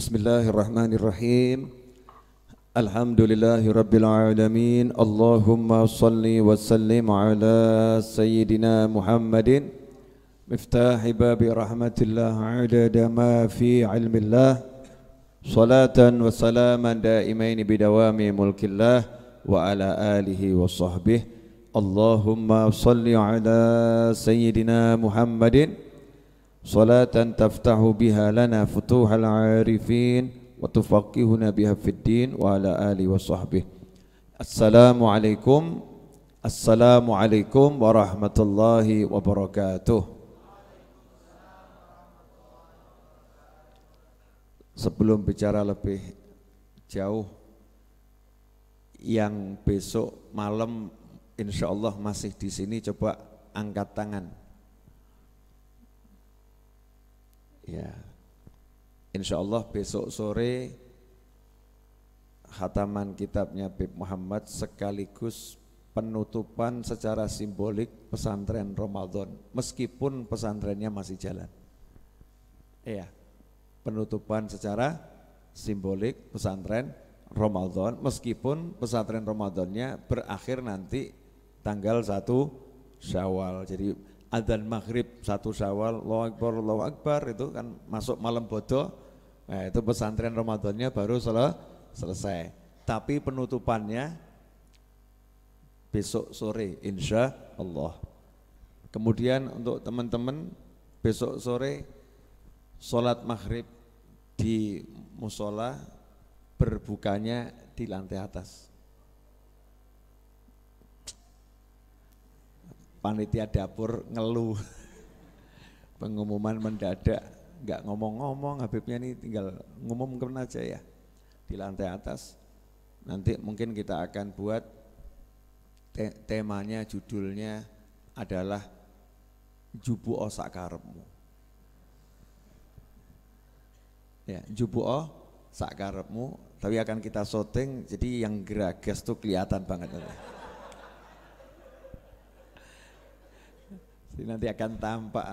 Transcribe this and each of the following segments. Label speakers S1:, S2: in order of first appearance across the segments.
S1: Bismillahirrahmanirrahim. Alhamdulillahirabbil alamin. Allahumma salli wa sallim ala sayyidina Muhammadin miftah bab rahmatillah ala dama fi ilmillah. Salatan wa salaman daimaini bidawami mulkillah wa ala alihi wa sahbihi. Allahumma salli ala sayyidina Muhammadin salatan taftahu biha lana futuhal arifin wa tufaqihuna biha fid din wa ala ali wa sahbihi. Assalamualaikum Assalamualaikum warahmatullahi wabarakatuh Sebelum bicara lebih jauh Yang besok malam insya Allah masih di sini coba angkat tangan. Ya, insya Allah besok sore hataman kitabnya Bib Muhammad sekaligus penutupan secara simbolik pesantren Ramadan meskipun pesantrennya masih jalan. Iya, penutupan secara simbolik pesantren Ramadan meskipun pesantren Ramadannya berakhir nanti tanggal 1 Syawal. Jadi adzan maghrib satu syawal, Allahu Akbar, Allahu Akbar itu kan masuk malam bodoh, nah, itu pesantren Ramadannya baru sel selesai. Tapi penutupannya besok sore insya Allah. Kemudian untuk teman-teman besok sore sholat maghrib di musola berbukanya di lantai atas. Panitia dapur ngeluh. Pengumuman mendadak nggak ngomong-ngomong Habibnya ini tinggal ngumumkan aja ya. Di lantai atas. Nanti mungkin kita akan buat te temanya judulnya adalah jubu osak karepmu. Ya jubu o tapi akan kita syuting jadi yang geragas tuh kelihatan banget Jadi nanti akan tampak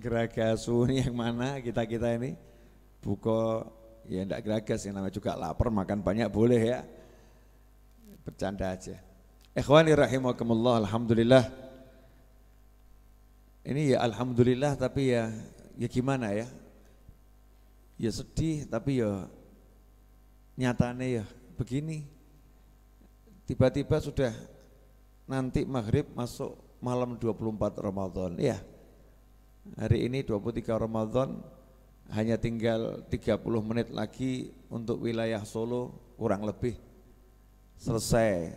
S1: geragasu ini yang mana kita-kita ini buko ya enggak geragas yang namanya juga lapar makan banyak boleh ya. Bercanda aja. Ikhwani rahimakumullah alhamdulillah. Ini ya alhamdulillah tapi ya ya gimana ya? Ya sedih tapi ya nyatane ya begini. Tiba-tiba sudah nanti maghrib masuk malam 24 Ramadan. Ya, hari ini 23 Ramadan hanya tinggal 30 menit lagi untuk wilayah Solo kurang lebih selesai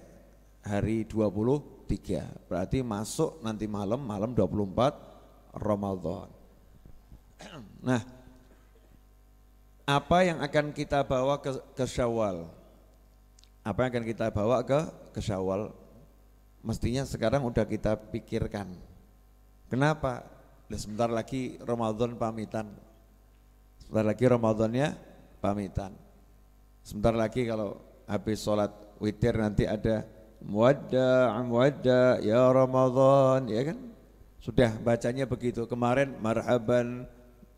S1: hari 23. Berarti masuk nanti malam malam 24 Ramadan. Nah, apa yang akan kita bawa ke, ke Syawal? Apa yang akan kita bawa ke ke Syawal? Mestinya sekarang udah kita pikirkan. Kenapa? Nah, sebentar lagi Ramadan pamitan. Sebentar lagi Ramadannya pamitan. Sebentar lagi kalau habis sholat witir nanti ada muadda muadda ya Ramadan ya kan sudah bacanya begitu kemarin marhaban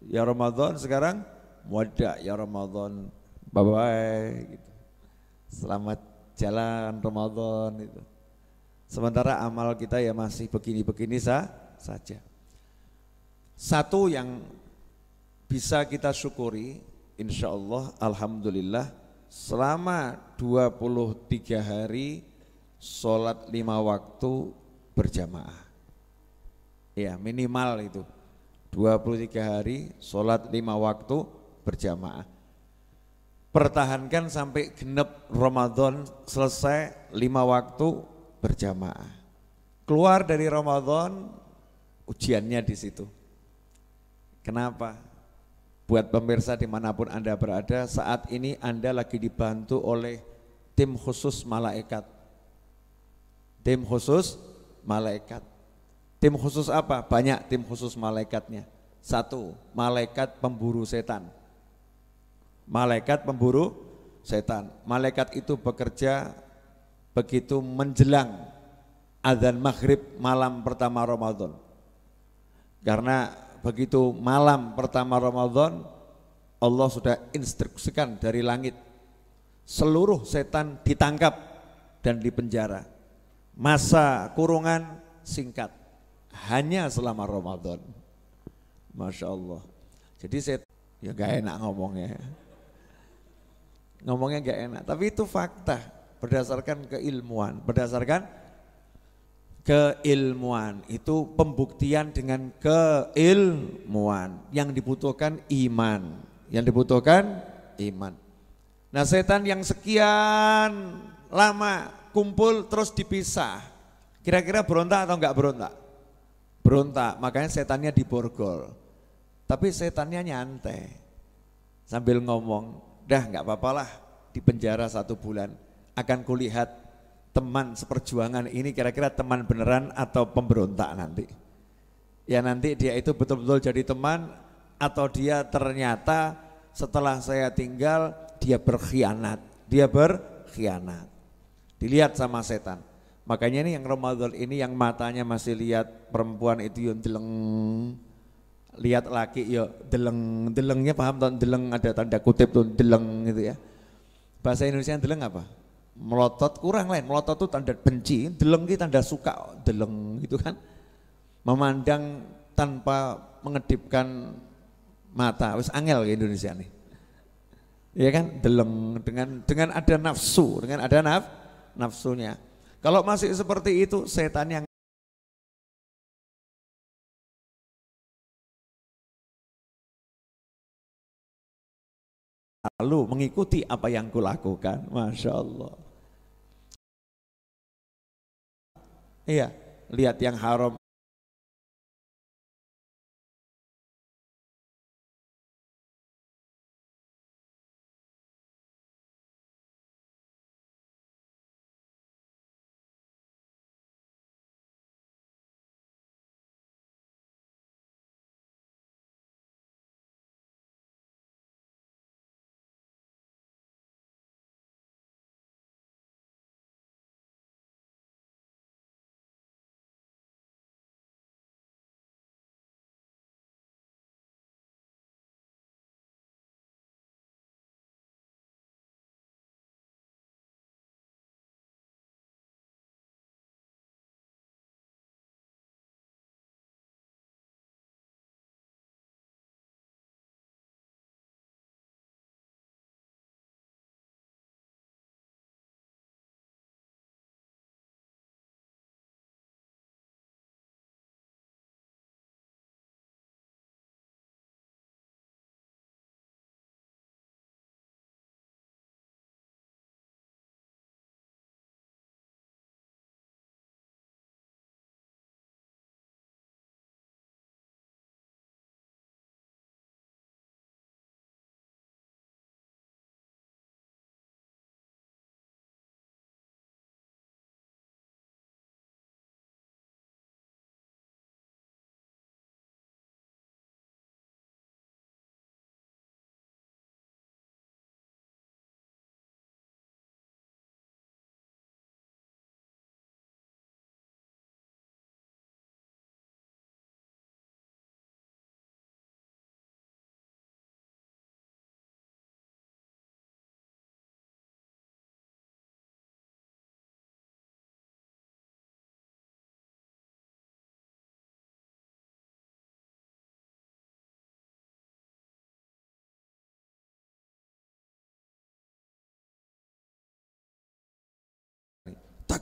S1: ya Ramadan sekarang muadda ya Ramadan bye bye gitu. selamat jalan Ramadan itu Sementara amal kita ya masih begini-begini sah, saja. Satu yang bisa kita syukuri, insya Allah, Alhamdulillah, selama 23 hari sholat lima waktu berjamaah. Ya minimal itu, 23 hari sholat lima waktu berjamaah. Pertahankan sampai genep Ramadan selesai lima waktu berjamaah. Keluar dari Ramadan, ujiannya di situ. Kenapa? Buat pemirsa di mana pun Anda berada, saat ini Anda lagi dibantu oleh tim khusus malaikat. Tim khusus malaikat. Tim khusus apa? Banyak tim khusus malaikatnya. Satu, malaikat pemburu setan. Malaikat pemburu setan. Malaikat itu bekerja begitu menjelang adzan maghrib malam pertama Ramadan. Karena begitu malam pertama Ramadan Allah sudah instruksikan dari langit seluruh setan ditangkap dan dipenjara. Masa kurungan singkat, hanya selama Ramadan. Masya Allah. Jadi saya ya gak enak ngomongnya. Ngomongnya gak enak, tapi itu fakta berdasarkan keilmuan, berdasarkan keilmuan. Itu pembuktian dengan keilmuan. Yang dibutuhkan iman. Yang dibutuhkan iman. Nah setan yang sekian lama kumpul terus dipisah. Kira-kira berontak atau enggak berontak? Berontak. Makanya setannya diborgol. Tapi setannya nyantai. Sambil ngomong dah enggak apa-apalah di penjara satu bulan akan kulihat teman seperjuangan ini kira-kira teman beneran atau pemberontak nanti. Ya nanti dia itu betul-betul jadi teman atau dia ternyata setelah saya tinggal dia berkhianat, dia berkhianat. Dilihat sama setan. Makanya ini yang Ramadan ini yang matanya masih lihat perempuan itu yang deleng lihat laki ya deleng delengnya paham tuh deleng ada tanda kutip tuh deleng gitu ya bahasa Indonesia deleng apa melotot kurang lain. Melotot itu tanda benci deleng itu tanda suka. Deleng gitu kan. Memandang tanpa mengedipkan mata. Wis angel ke Indonesia nih. Ya kan? Deleng dengan dengan ada nafsu dengan ada naf nafsunya. Kalau masih seperti itu setan yang lalu mengikuti apa yang kulakukan. Masya Allah Iya, lihat yang haram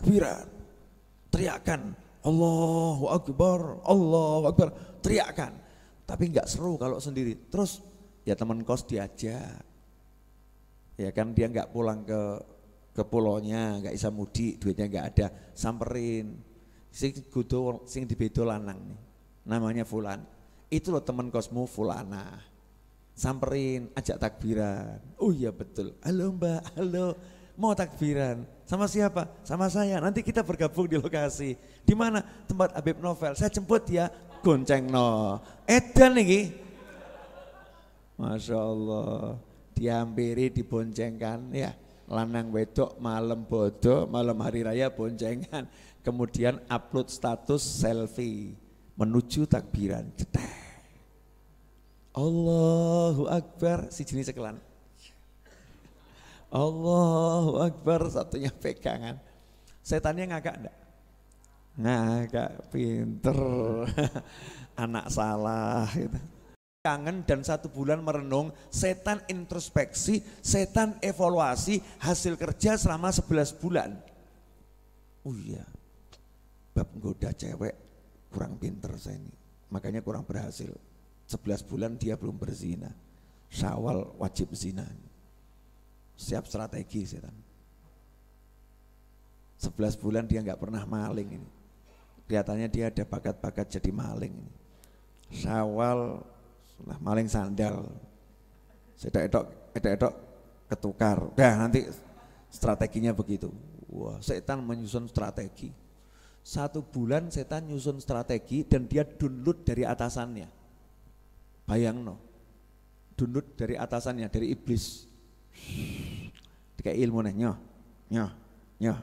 S1: takbiran, teriakan Allahu Akbar, Allahu Akbar, teriakan. Tapi nggak seru kalau sendiri. Terus ya teman kos diajak. Ya kan dia nggak pulang ke ke pulaunya, nggak bisa mudik, duitnya nggak ada, samperin. Sing kudu sing dibedo lanang nih. Namanya Fulan. Itu loh teman kosmu Fulana. Samperin, ajak takbiran. Oh iya betul. Halo Mbak, halo mau takbiran. Sama siapa? Sama saya. Nanti kita bergabung di lokasi. Di mana? Tempat Habib Novel. Saya jemput ya. Gonceng no. Edan nih. Masya Allah. Dihampiri, diboncengkan ya. Lanang wedok malam bodoh, malam hari raya boncengan. Kemudian upload status selfie menuju takbiran. Cetek. Allahu Akbar si jenis sekelan. Allahu Akbar satunya pegangan. Setannya ngagak enggak? Ngagak pinter. Anak salah gitu. Kangen dan satu bulan merenung, setan introspeksi, setan evaluasi hasil kerja selama 11 bulan. Oh iya, bab goda cewek kurang pinter saya ini, makanya kurang berhasil. 11 bulan dia belum berzina. Syawal wajib zina. Siap strategi setan. 11 bulan dia nggak pernah maling ini. Kelihatannya dia ada bakat-bakat jadi maling ini. Syawal sudah maling sandal. Sedak edok, edok, edok ketukar. Dah nanti strateginya begitu. Wah, setan menyusun strategi. Satu bulan setan nyusun strategi dan dia download dari atasannya Bayang no. Dunut dari atasannya, dari iblis. Kayak ilmu nih, nyoh, nyoh, nyoh.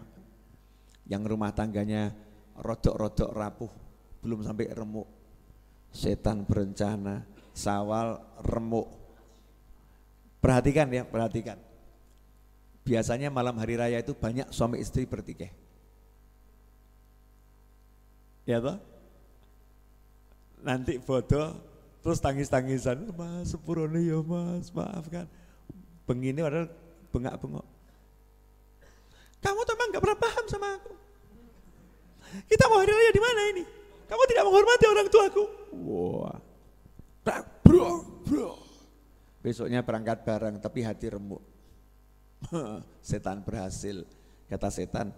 S1: Yang rumah tangganya rodok-rodok rapuh, belum sampai remuk. Setan berencana, sawal remuk. Perhatikan ya, perhatikan. Biasanya malam hari raya itu banyak suami istri bertikai. Ya toh? Nanti foto Terus tangis-tangisan, mas sepurone ya mas, maafkan. Begini padahal bengak-bengok. Kamu tuh emang gak pernah paham sama aku. Kita mau hari raya di mana ini? Kamu tidak menghormati orang tuaku. Wah. Tak bro, bro. Besoknya berangkat bareng tapi hati remuk. setan berhasil. Kata setan,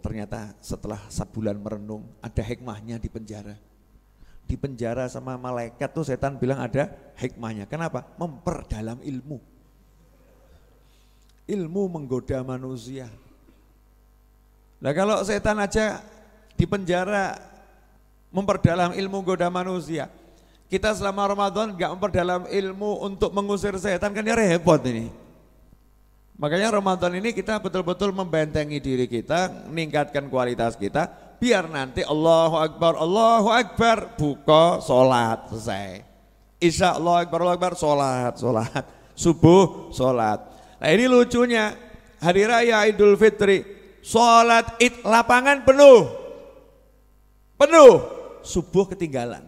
S1: ternyata setelah sebulan merenung ada hikmahnya di penjara di penjara sama malaikat tuh setan bilang ada hikmahnya. Kenapa? Memperdalam ilmu. Ilmu menggoda manusia. Nah kalau setan aja di penjara memperdalam ilmu goda manusia. Kita selama Ramadan nggak memperdalam ilmu untuk mengusir setan kan ya repot ini. Makanya Ramadan ini kita betul-betul membentengi diri kita, meningkatkan kualitas kita, biar nanti Allahu Akbar, Allahu Akbar, buka sholat, selesai. Isya Allah Akbar, Allah Akbar, sholat, sholat. Subuh, sholat. Nah ini lucunya, hari raya Idul Fitri, sholat id lapangan penuh. Penuh, subuh ketinggalan.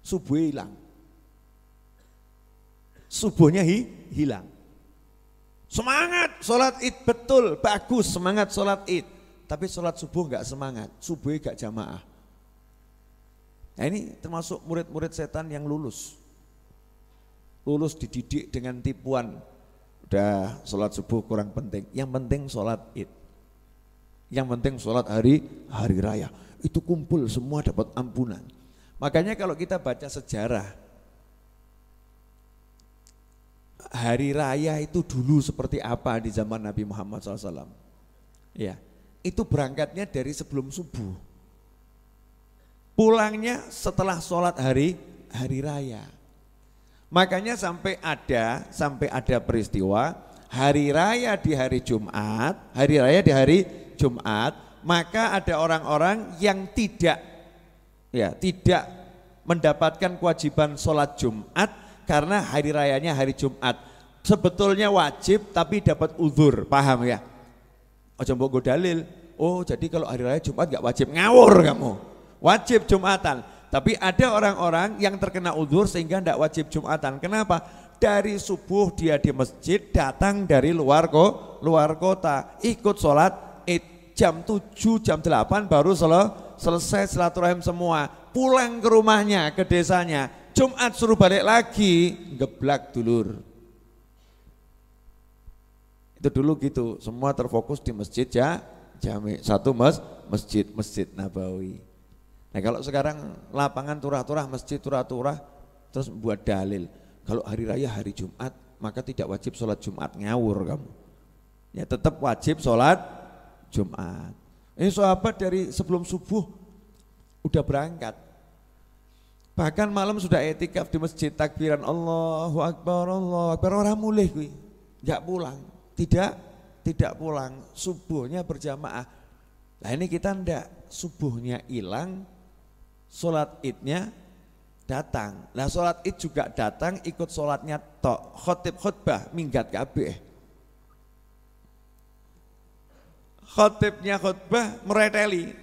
S1: Subuh hilang. Subuhnya hi, hilang. Semangat sholat id betul, bagus semangat sholat id tapi sholat subuh nggak semangat, subuh nggak jamaah. Nah ini termasuk murid-murid setan yang lulus. Lulus dididik dengan tipuan. Udah sholat subuh kurang penting, yang penting sholat id. Yang penting sholat hari hari raya. Itu kumpul semua dapat ampunan. Makanya kalau kita baca sejarah, hari raya itu dulu seperti apa di zaman Nabi Muhammad SAW. Ya, itu berangkatnya dari sebelum subuh. Pulangnya setelah sholat hari hari raya. Makanya sampai ada sampai ada peristiwa hari raya di hari Jumat, hari raya di hari Jumat, maka ada orang-orang yang tidak ya tidak mendapatkan kewajiban sholat Jumat karena hari rayanya hari Jumat. Sebetulnya wajib tapi dapat uzur, paham ya? Ojo mbok dalil. Oh, jadi kalau hari raya Jumat gak wajib ngawur kamu. Wajib Jumatan. Tapi ada orang-orang yang terkena uzur sehingga tidak wajib Jumatan. Kenapa? Dari subuh dia di masjid, datang dari luar kok, luar kota, ikut sholat id jam 7, jam 8 baru sel selesai silaturahim semua. Pulang ke rumahnya, ke desanya. Jumat suruh balik lagi, geblak dulur. Itu dulu gitu, semua terfokus di masjid ya, jami satu mas, masjid masjid Nabawi. Nah kalau sekarang lapangan turah-turah, masjid turah-turah, terus buat dalil. Kalau hari raya hari Jumat, maka tidak wajib sholat Jumat ngawur kamu. Ya tetap wajib sholat Jumat. Ini sahabat dari sebelum subuh udah berangkat. Bahkan malam sudah etikaf di masjid takbiran Allahu Akbar, Allahu Akbar, orang mulai gue, nggak pulang tidak tidak pulang, subuhnya berjamaah. Nah ini kita ndak, subuhnya hilang, sholat idnya datang. Nah sholat id juga datang ikut sholatnya tok. Khotib khutbah minggat kabeh. Khotibnya khutbah mereteli.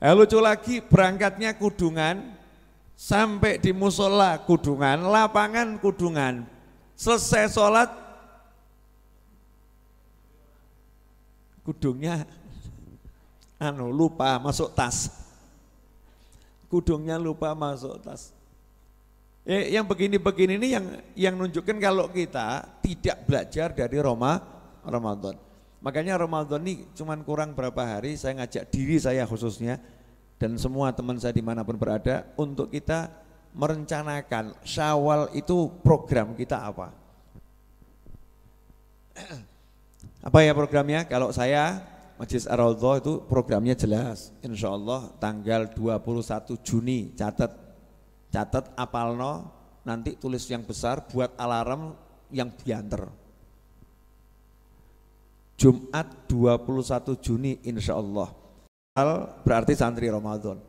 S1: Eh, lucu lagi berangkatnya kudungan sampai di musola kudungan, lapangan kudungan. Selesai sholat kudungnya anu lupa masuk tas kudungnya lupa masuk tas. Eh, yang begini-begini ini yang yang nunjukkan kalau kita tidak belajar dari Roma Ramadan. Makanya Ramadan ini cuman kurang berapa hari saya ngajak diri saya khususnya dan semua teman saya di mana pun berada untuk kita merencanakan syawal itu program kita apa. Apa ya programnya? Kalau saya Majlis ar itu programnya jelas. Insya Allah tanggal 21 Juni catat catat apalno nanti tulis yang besar buat alarm yang bianter. Jumat 21 Juni insya Allah. Berarti santri Ramadan.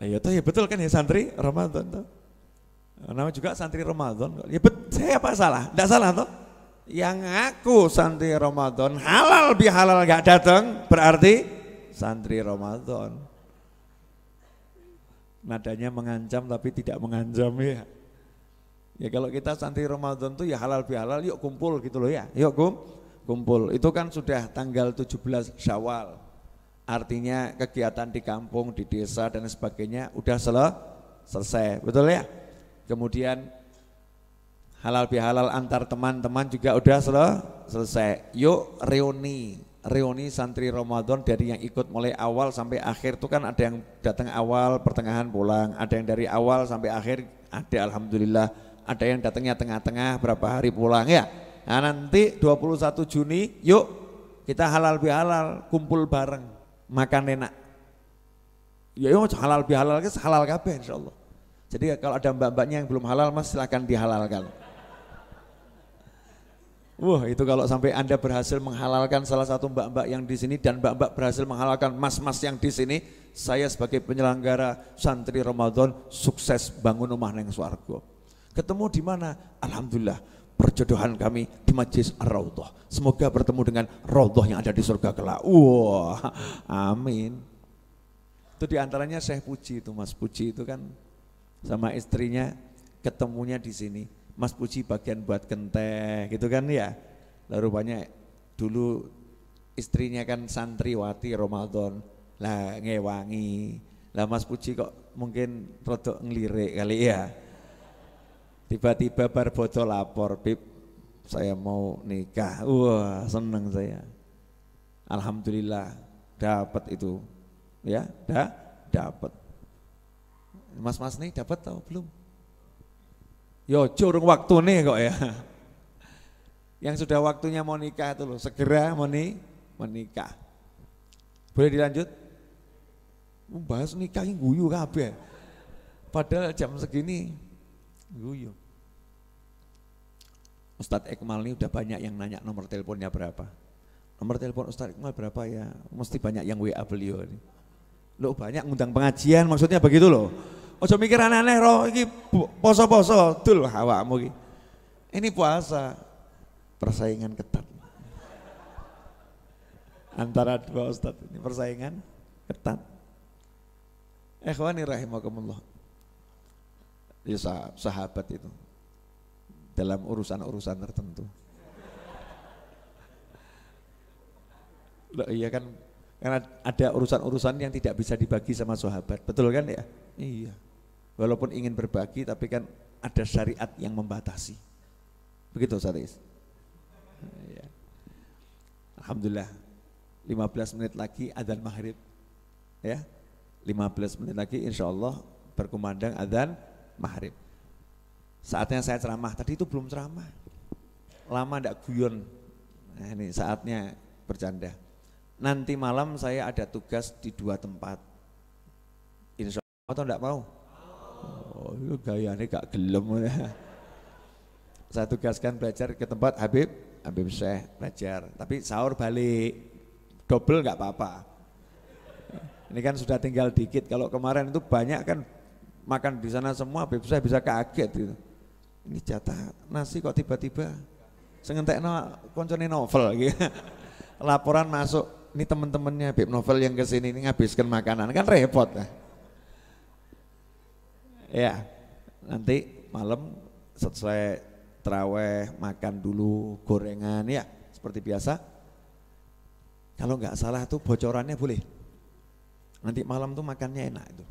S1: Nah ya, ya betul kan ya santri Ramadan tuh. Nama juga santri Ramadan. Ya bet, saya apa salah? Tidak salah toh? Yang ngaku santri Ramadan halal bihalal gak datang berarti santri Ramadan. Nadanya mengancam tapi tidak mengancam ya. Ya kalau kita santri Ramadan tuh ya halal bihalal yuk kumpul gitu loh ya. Yuk kum, kumpul. Itu kan sudah tanggal 17 Syawal. Artinya kegiatan di kampung, di desa dan sebagainya udah selesai. Betul ya? Kemudian halal bihalal antar teman-teman juga udah sel selesai. Yuk reuni, reuni santri Ramadan dari yang ikut mulai awal sampai akhir itu kan ada yang datang awal, pertengahan pulang, ada yang dari awal sampai akhir ada alhamdulillah, ada yang datangnya tengah-tengah berapa hari pulang ya. Nah nanti 21 Juni yuk kita halal bihalal kumpul bareng makan enak. Ya yuk halal bihalal halal kabeh insyaallah. Jadi kalau ada mbak-mbaknya yang belum halal mas silahkan dihalalkan. Wah itu kalau sampai anda berhasil menghalalkan salah satu mbak-mbak yang di sini dan mbak-mbak berhasil menghalalkan mas-mas yang di sini, saya sebagai penyelenggara santri Ramadan sukses bangun rumah neng swargo. Ketemu di mana? Alhamdulillah perjodohan kami di Majlis Ar-Raudhah. Semoga bertemu dengan Raudhah yang ada di surga kelak. Wah, amin. Itu di antaranya Syekh Puji itu Mas Puji itu kan sama istrinya ketemunya di sini. Mas Puji bagian buat kenteh gitu kan ya. Lalu banyak dulu istrinya kan santriwati Ramadan. Lah ngewangi. Lah Mas Puji kok mungkin rodok ngelirik kali ya. Tiba-tiba bar bocor lapor, Bib, saya mau nikah. Wah, seneng saya. Alhamdulillah dapat itu. Ya, dah dapat. Mas-mas nih dapat tahu belum? Yo curung waktu nih kok ya. Yang sudah waktunya mau nikah itu loh, segera mau nih menikah. Boleh dilanjut? Bahas nikah ini guyu kabeh. Padahal jam segini guyu. Ustadz Ekmal ini udah banyak yang nanya nomor teleponnya berapa. Nomor telepon Ustadz Ekmal berapa ya? Mesti banyak yang WA beliau ini. Lo banyak ngundang pengajian maksudnya begitu loh. Ojo mikir aneh-aneh roh iki poso-poso dul awakmu iki. Ini puasa persaingan ketat. Antara dua ustaz ini persaingan ketat. Ikhwani rahimakumullah. Ya sahabat itu dalam urusan-urusan tertentu. Loh, iya kan karena ada urusan-urusan yang tidak bisa dibagi sama sahabat. Betul kan ya? Iya. Walaupun ingin berbagi tapi kan ada syariat yang membatasi. Begitu Ustaz ya. Alhamdulillah 15 menit lagi adzan maghrib ya 15 menit lagi insya Allah berkumandang adzan maghrib saatnya saya ceramah tadi itu belum ceramah lama ndak guyon nah ini saatnya bercanda nanti malam saya ada tugas di dua tempat insya Allah atau enggak mau Oh, itu gayanya gak gelem. Saya tugaskan belajar ke tempat Habib, Habib Syekh belajar. Tapi sahur balik, double gak apa-apa. Ini kan sudah tinggal dikit. Kalau kemarin itu banyak kan makan di sana semua, Habib saya bisa kaget gitu. Ini jatah nasi kok tiba-tiba sengentek no, novel gitu. Laporan masuk, ini teman-temannya Habib Novel yang ke sini ini ngabiskan makanan, kan repot. Nah. Ya, nanti malam selesai teraweh makan dulu gorengan ya seperti biasa. Kalau nggak salah tuh bocorannya boleh. Nanti malam tuh makannya enak itu.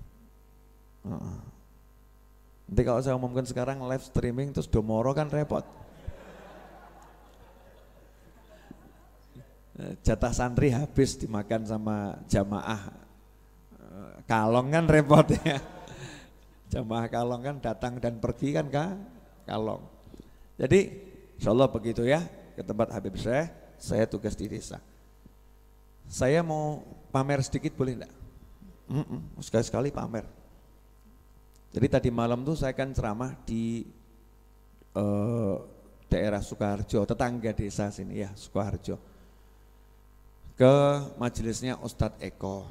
S1: Nanti kalau saya umumkan sekarang live streaming terus domoro kan repot. Jatah santri habis dimakan sama jamaah eh, kalong kan repot ya. Jamaah kalong kan datang dan pergi kan kak kalong. Jadi insya Allah begitu ya ke tempat Habib saya, saya tugas di desa. Saya mau pamer sedikit boleh enggak? -mm, sekali-sekali pamer. Jadi tadi malam tuh saya kan ceramah di uh, daerah Sukoharjo, tetangga desa sini ya Sukoharjo. Ke majelisnya Ustadz Eko.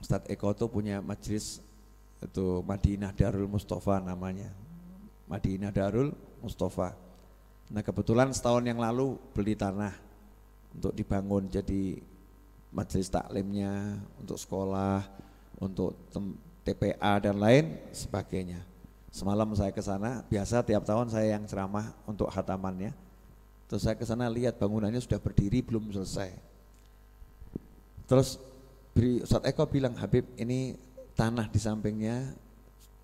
S1: Ustadz Eko tuh punya majelis itu Madinah Darul Mustafa namanya. Madinah Darul Mustafa. Nah kebetulan setahun yang lalu beli tanah untuk dibangun jadi majelis taklimnya, untuk sekolah, untuk TPA dan lain sebagainya. Semalam saya ke sana, biasa tiap tahun saya yang ceramah untuk hatamannya. Terus saya ke sana lihat bangunannya sudah berdiri belum selesai. Terus Ustaz Eko bilang, Habib ini tanah di sampingnya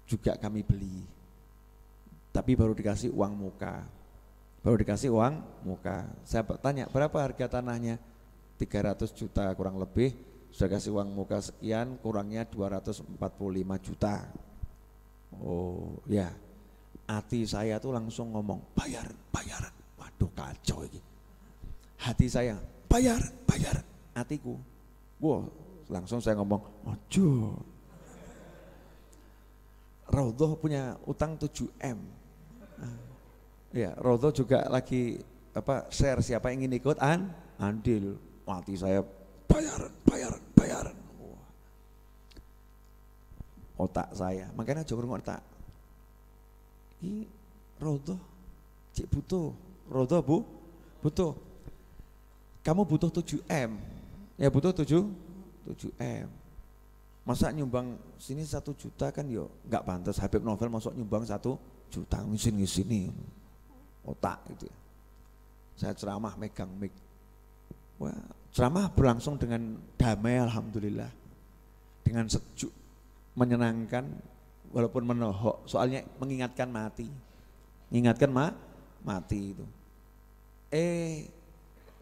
S1: juga kami beli. Tapi baru dikasih uang muka. Baru dikasih uang muka. Saya bertanya, berapa harga tanahnya? 300 juta kurang lebih sudah kasih uang muka sekian kurangnya 245 juta oh ya hati saya tuh langsung ngomong bayar bayar waduh kacau ini hati saya bayar bayar hatiku wow langsung saya ngomong ojo Raudhoh punya utang 7M ya Raudhoh juga lagi apa share siapa yang ingin ikut an? Andil. Mati saya bayaran, bayaran, bayaran. Otak saya, makanya aja ngurung otak. Ini rodo, cik butuh, rodo bu, butuh. Kamu butuh 7 M, ya butuh 7, 7 M. Masa nyumbang sini satu juta kan yo nggak pantas Habib Novel masuk nyumbang satu juta ngisin ngisini otak gitu ya. Saya ceramah megang mic. Wah, Ceramah berlangsung dengan damai alhamdulillah. Dengan sejuk, menyenangkan walaupun menohok, soalnya mengingatkan mati. Mengingatkan ma mati itu. Eh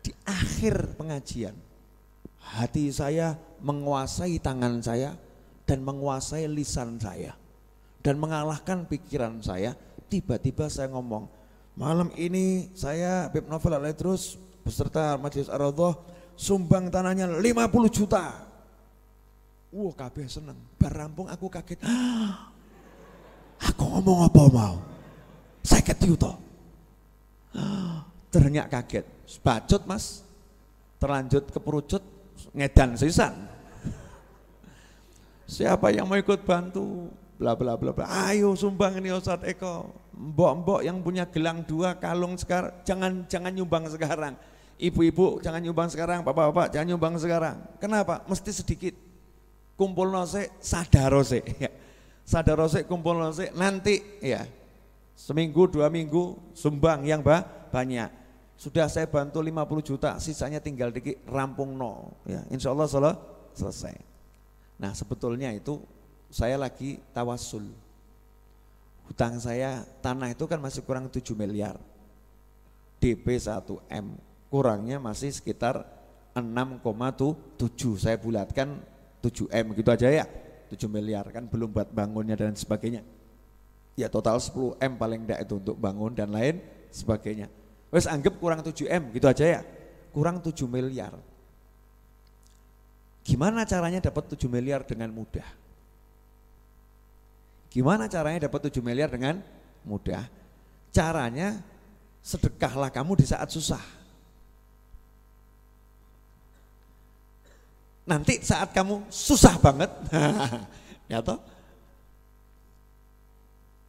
S1: di akhir pengajian hati saya menguasai tangan saya dan menguasai lisan saya dan mengalahkan pikiran saya tiba-tiba saya ngomong malam ini saya Habib Novel terus beserta Majelis Ar-Radhah sumbang tanahnya 50 juta. Wah kabeh seneng. Bar rampung aku kaget. aku ngomong apa mau? Saya juta. Ternyata kaget. Bacot mas. Terlanjut ke perucut. Ngedan sisan. Siapa yang mau ikut bantu? Bla bla bla bla. Ayo sumbang ini Ustadz Eko. Mbok-mbok yang punya gelang dua kalung sekarang jangan jangan nyumbang sekarang Ibu-ibu jangan nyumbang sekarang, bapak-bapak jangan nyumbang sekarang. Kenapa? Mesti sedikit. Kumpul nose, sadarose. Ya. Sadarose kumpul nose, nanti ya. Seminggu, dua minggu, sumbang yang bah, banyak. Sudah saya bantu 50 juta, sisanya tinggal dikit rampung no. Ya, insya Allah salah, selesai. Nah sebetulnya itu saya lagi tawasul. Hutang saya tanah itu kan masih kurang 7 miliar. DP 1M kurangnya masih sekitar 6,7 saya bulatkan 7M gitu aja ya 7 miliar kan belum buat bangunnya dan sebagainya ya total 10M paling enggak itu untuk bangun dan lain sebagainya wes anggap kurang 7M gitu aja ya. Kurang 7 miliar. Gimana caranya dapat 7 miliar dengan mudah? Gimana caranya dapat 7 miliar dengan mudah? Caranya sedekahlah kamu di saat susah. Nanti saat kamu susah banget, ya toh?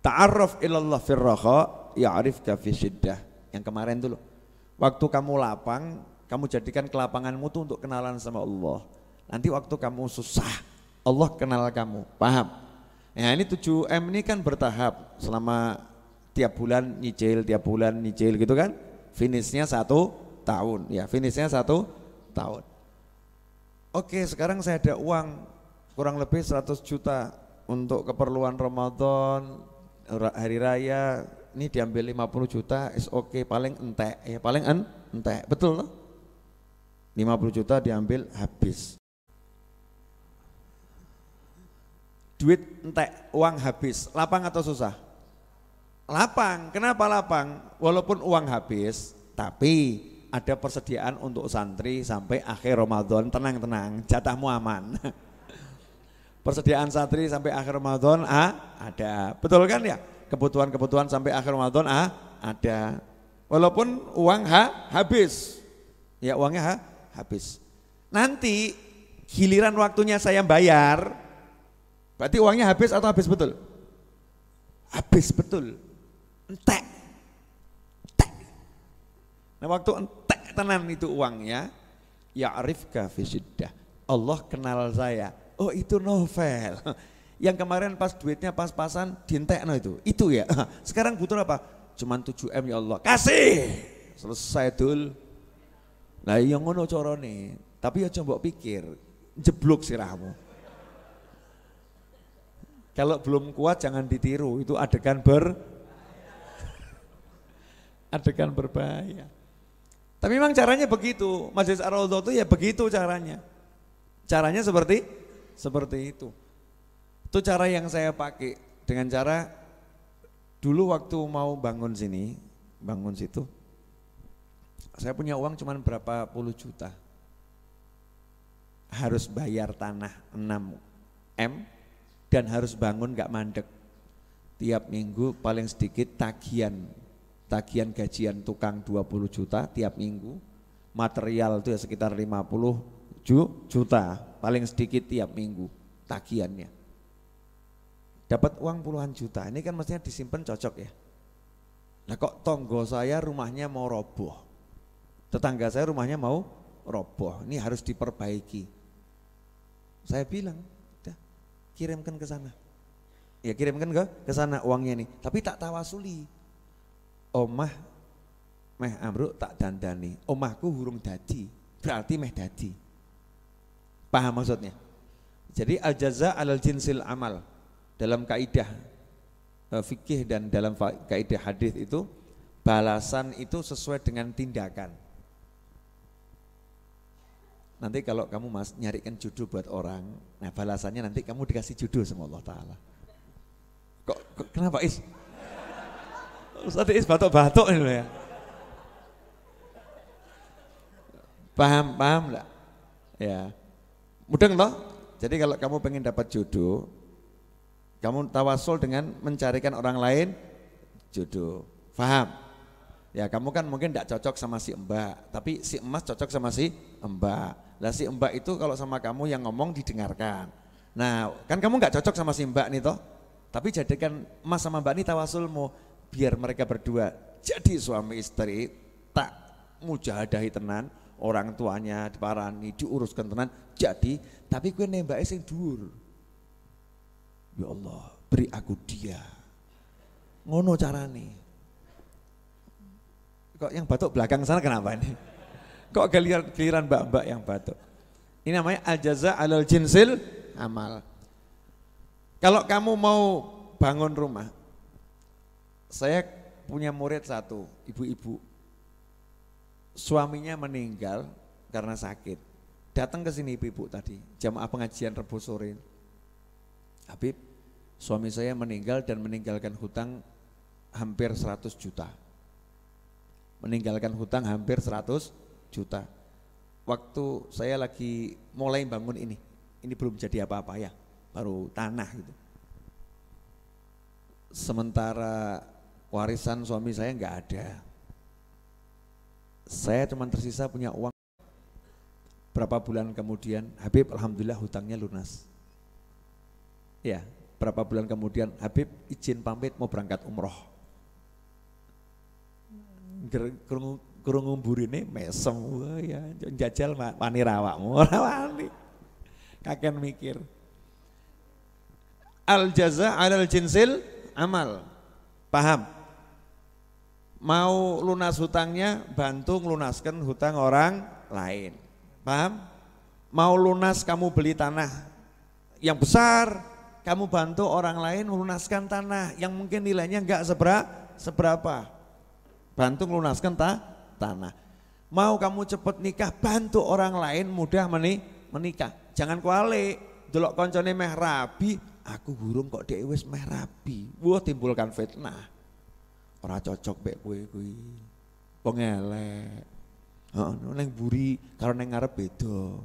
S1: Ta'arraf ilallah firraha ya'rifka fi syiddah. Yang kemarin dulu. Waktu kamu lapang, kamu jadikan kelapanganmu itu untuk kenalan sama Allah. Nanti waktu kamu susah, Allah kenal kamu. Paham? Ya ini 7M ini kan bertahap selama tiap bulan nyicil, tiap bulan nyicil gitu kan. Finishnya satu tahun, ya finishnya satu tahun. Oke sekarang saya ada uang kurang lebih 100 juta untuk keperluan Ramadan, hari raya, ini diambil 50 juta, is oke okay, paling entek, ya paling en, entek, betul loh? 50 juta diambil habis. Duit entek, uang habis, lapang atau susah? Lapang, kenapa lapang? Walaupun uang habis, tapi ada persediaan untuk santri sampai akhir Ramadan, tenang-tenang, jatahmu aman. persediaan santri sampai akhir Ramadan ah, ada, betul kan ya? Kebutuhan-kebutuhan sampai akhir Ramadan ah, ada. Walaupun uang ha, habis, ya uangnya ha, habis. Nanti giliran waktunya saya bayar, berarti uangnya habis atau habis betul? Habis betul, entek. entek. Nah waktu entek tenan itu uangnya, ya arifka fisiddah. Allah kenal saya. Oh itu novel. Yang kemarin pas duitnya pas-pasan dintekno itu. Itu ya. Sekarang butuh apa? Cuman 7M ya Allah. Kasih. Selesai dul. Nah yang ngono corone. Tapi ya coba pikir, jeblok sirahmu. Kalau belum kuat jangan ditiru, itu adegan ber adegan berbahaya. Tapi memang caranya begitu. Majelis ar itu ya begitu caranya. Caranya seperti seperti itu. Itu cara yang saya pakai dengan cara dulu waktu mau bangun sini, bangun situ, saya punya uang cuma berapa puluh juta. Harus bayar tanah 6 M dan harus bangun gak mandek. Tiap minggu paling sedikit tagihan tagihan gajian tukang 20 juta tiap minggu. Material itu ya sekitar 50 juta paling sedikit tiap minggu tagihannya. Dapat uang puluhan juta. Ini kan mestinya disimpan cocok ya. Nah kok tonggo saya rumahnya mau roboh tetangga saya rumahnya mau roboh, ini harus diperbaiki. Saya bilang, udah kirimkan ke sana. Ya kirimkan ke ke sana uangnya nih, tapi tak tawasuli. Omah meh amruk tak dandani, omahku hurung dadi, berarti meh dadi. Paham maksudnya? Jadi al jaza alal jinsil amal dalam kaidah eh, fikih dan dalam kaidah hadis itu balasan itu sesuai dengan tindakan. Nanti kalau kamu mas nyarikan jodoh buat orang, nah balasannya nanti kamu dikasih jodoh sama Allah Ta'ala. Kok, kok kenapa Is? Ustaz Is batuk-batuk ini ya. Paham, paham enggak? Ya. Mudeng toh? Jadi kalau kamu pengen dapat jodoh, kamu tawasul dengan mencarikan orang lain jodoh. Paham? Ya kamu kan mungkin tidak cocok sama si mbak, tapi si emas cocok sama si mbak. Lah si mbak itu kalau sama kamu yang ngomong didengarkan. Nah kan kamu nggak cocok sama si mbak nih toh. Tapi jadikan mas sama mbak ini tawasulmu biar mereka berdua jadi suami istri tak mujahadahi tenan orang tuanya diparani diuruskan tenan jadi tapi gue nembak sing dhuwur ya Allah beri aku dia ngono carane kok yang batuk belakang sana kenapa ini Kok giliran, giliran mbak-mbak yang batuk? Ini namanya al-jaza alal jinsil amal. Kalau kamu mau bangun rumah, saya punya murid satu, ibu-ibu. Suaminya meninggal karena sakit. Datang ke sini ibu-ibu tadi, jamaah pengajian Rebu sore. Habib, suami saya meninggal dan meninggalkan hutang hampir 100 juta. Meninggalkan hutang hampir 100 juta. Waktu saya lagi mulai bangun ini, ini belum jadi apa-apa ya, baru tanah gitu. Sementara warisan suami saya nggak ada. Saya cuma tersisa punya uang berapa bulan kemudian Habib alhamdulillah hutangnya lunas. Ya, berapa bulan kemudian Habib izin pamit mau berangkat umroh. Kurung ini mesem ya jajal wani rawakmu ora wani. Kakek mikir. Al jaza alal jinsil amal. Paham? Mau lunas hutangnya bantu melunaskan hutang orang lain. Paham? Mau lunas kamu beli tanah yang besar, kamu bantu orang lain melunaskan tanah yang mungkin nilainya enggak sebera, seberapa. Bantu melunaskan ta, tanah. Mau kamu cepat nikah, bantu orang lain mudah meni, menikah. Jangan kuali, delok koncone meh rabi, aku burung kok dia wis meh rabi. Wah timbulkan fitnah. Ora cocok mek kowe kuwi. Wong elek. Heeh, neng buri kalau neng ngarep beda.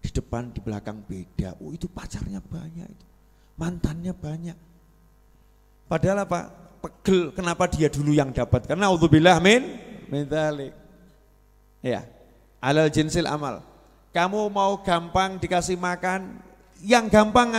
S1: Di depan di belakang beda. Oh itu pacarnya banyak itu. Mantannya banyak. Padahal apa? Pegel kenapa dia dulu yang dapat? Karena auzubillah min min Ya. Alal jinsil amal. Kamu mau gampang dikasih makan, yang gampang